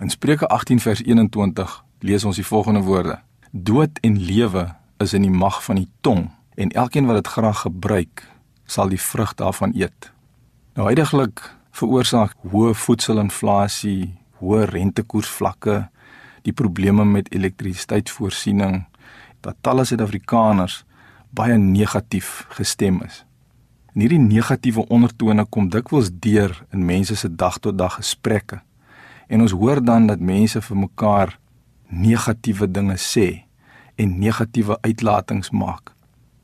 In Spreuke 18 vers 21 lees ons die volgende woorde: Dood en lewe is in die mag van die tong en elkeen wat dit graag gebruik, sal die vrug daarvan eet. Nou heidaglik veroorsaak hoë voedselinflasie, hoë rentekoersvlakke, die probleme met elektrisiteitsvoorsiening dat talle Suid-Afrikaners baie negatief gestem is. En hierdie negatiewe ondertone kom dikwels deur in mense se dag tot dag gesprekke. En ons hoor dan dat mense vir mekaar negatiewe dinge sê en negatiewe uitlatings maak.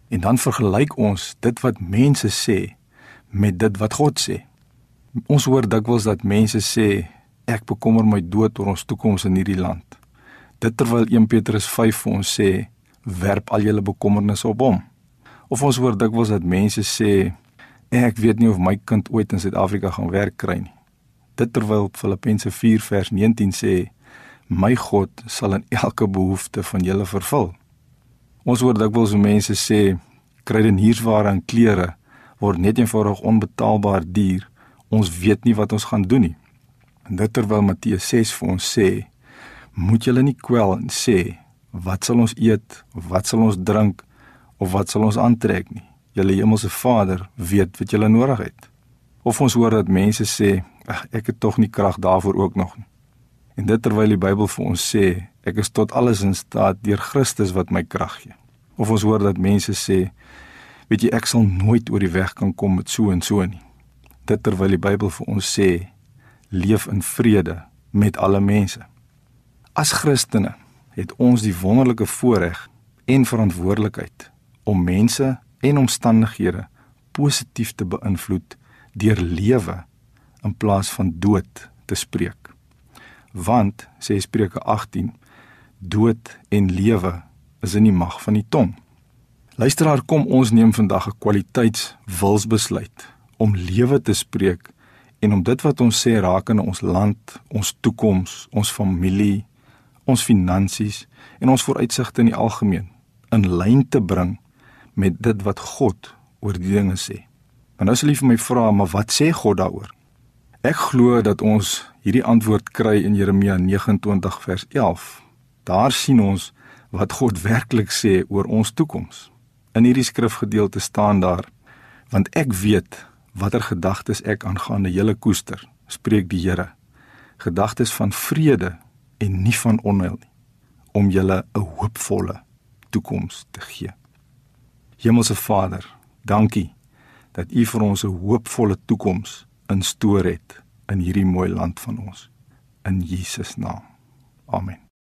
En dan vergelyk ons dit wat mense sê met dit wat God sê. Ons hoor dikwels dat mense sê ek bekommer my dood oor ons toekoms in hierdie land. Dit terwyl 1 Petrus 5 vir ons sê werp al julle bekommernisse op hom. Of ons hoor dikwels dat mense sê ek weet nie of my kind ooit in Suid-Afrika gaan werk kry nie. Dit terwyl Filippense 4 vers 19 sê my God sal in elke behoefte van julle vervul. Ons hoor dikwels mense sê kruideniersware en klere word net eenvoudig onbetaalbaar duur. Ons weet nie wat ons gaan doen nie. En dit terwyl Matteus 6 vir ons sê moet julle nie kwel en sê wat sal ons eet of wat sal ons drink of wat sal ons aantrek nie. Julle hemelse Vader weet wat julle nodig het. Of ons hoor dat mense sê ek het tog nie krag daarvoor ook nog nie. En dit terwyl die Bybel vir ons sê, ek is tot alles in staat deur Christus wat my krag gee. Of ons hoor dat mense sê, weet jy ek sal nooit oor die weg kan kom met so en so nie. Dit terwyl die Bybel vir ons sê, leef in vrede met alle mense. As Christene het ons die wonderlike voorreg en verantwoordelikheid om mense en omstandighede positief te beïnvloed deur lewe in plaas van dood te spreek want sê Spreuke 18 dood en lewe is in die mag van die tong. Luisteraar, kom ons neem vandag 'n kwaliteitswilsbesluit om lewe te spreek en om dit wat ons sê rakende ons land, ons toekoms, ons familie, ons finansies en ons vooruitsigte in die algemeen in lyn te bring met dit wat God oor die dinge sê. Maar nou sal jy vir my vra, maar wat sê God daaroor? Ek glo dat ons hierdie antwoord kry in Jeremia 29 vers 11. Daar sien ons wat God werklik sê oor ons toekoms. In hierdie skrifgedeelte staan daar: "Want ek weet watter gedagtes ek aangaande julle koester," spreek die Here. Gedagtes van vrede en nie van onheil nie, om julle 'n hoopvolle toekoms te gee. Hemelse Vader, dankie dat U vir ons 'n hoopvolle toekoms instoor het in hierdie mooi land van ons. In Jesus naam. Amen.